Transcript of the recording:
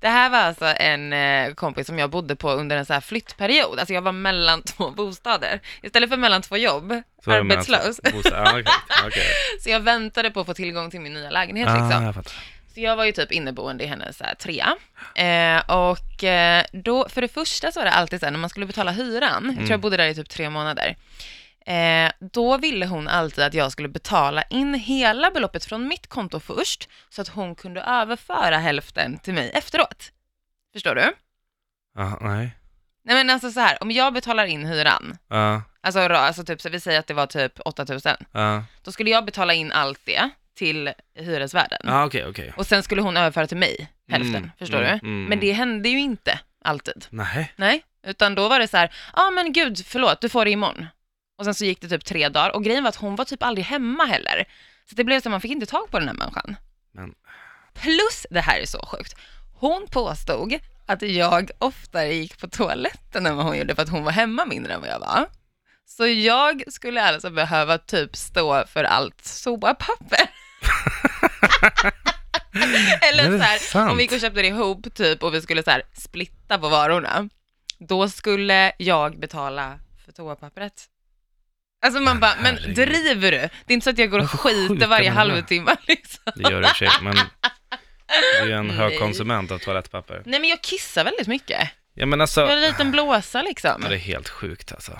Det här var alltså en eh, kompis som jag bodde på under en så här flyttperiod. Alltså jag var mellan två bostäder. Istället för mellan två jobb, Så arbetslös. Ja, okej. okej. Så jag väntade på att få tillgång till min nya lägenhet Ah, liksom. jag. Så jag var ju typ inneboende i hennes här, trea. Eh, och eh, då, för det första så var det alltid så här, när man skulle betala hyran, jag tror jag bodde där i typ tre månader, eh, då ville hon alltid att jag skulle betala in hela beloppet från mitt konto först, så att hon kunde överföra hälften till mig efteråt. Förstår du? Ja, nej. Nej men alltså så här, om jag betalar in hyran, Ja, alltså, alltså typ, så vi säger att det var typ 8000, ja. då skulle jag betala in allt det till hyresvärden. Ja, okej, okej. Och sen skulle hon överföra till mig hälften, Mm, förstår mm, du? mm. Men det hände ju inte alltid. Nej. Nej, utan då var det så här, ja ah, men gud, förlåt, du får det imorgon. Och sen så gick det typ tre dagar och grejen var att hon var typ aldrig hemma heller. Så det blev så att man fick inte tag på den här människan. Men, Plus, det här är så sjukt, hon påstod att jag oftare gick på toaletten än vad hon gjorde för att hon var hemma mindre än vad jag var. Så jag skulle alltså behöva typ stå för allt sopapper. Eller så här, om vi gick och köpte det ihop typ och vi skulle så här splitta på varorna, då skulle jag betala för toapappret. Alltså man bara, men herregud. driver du? Det är inte så att jag går och skiter varje halvtimme liksom. det gör det i och för sig, men du är en hög Nej. konsument av toalettpapper. Nej men jag kissar väldigt mycket. Ja, men alltså, Jag har en liten blåsa liksom. ja, det är helt sjukt alltså.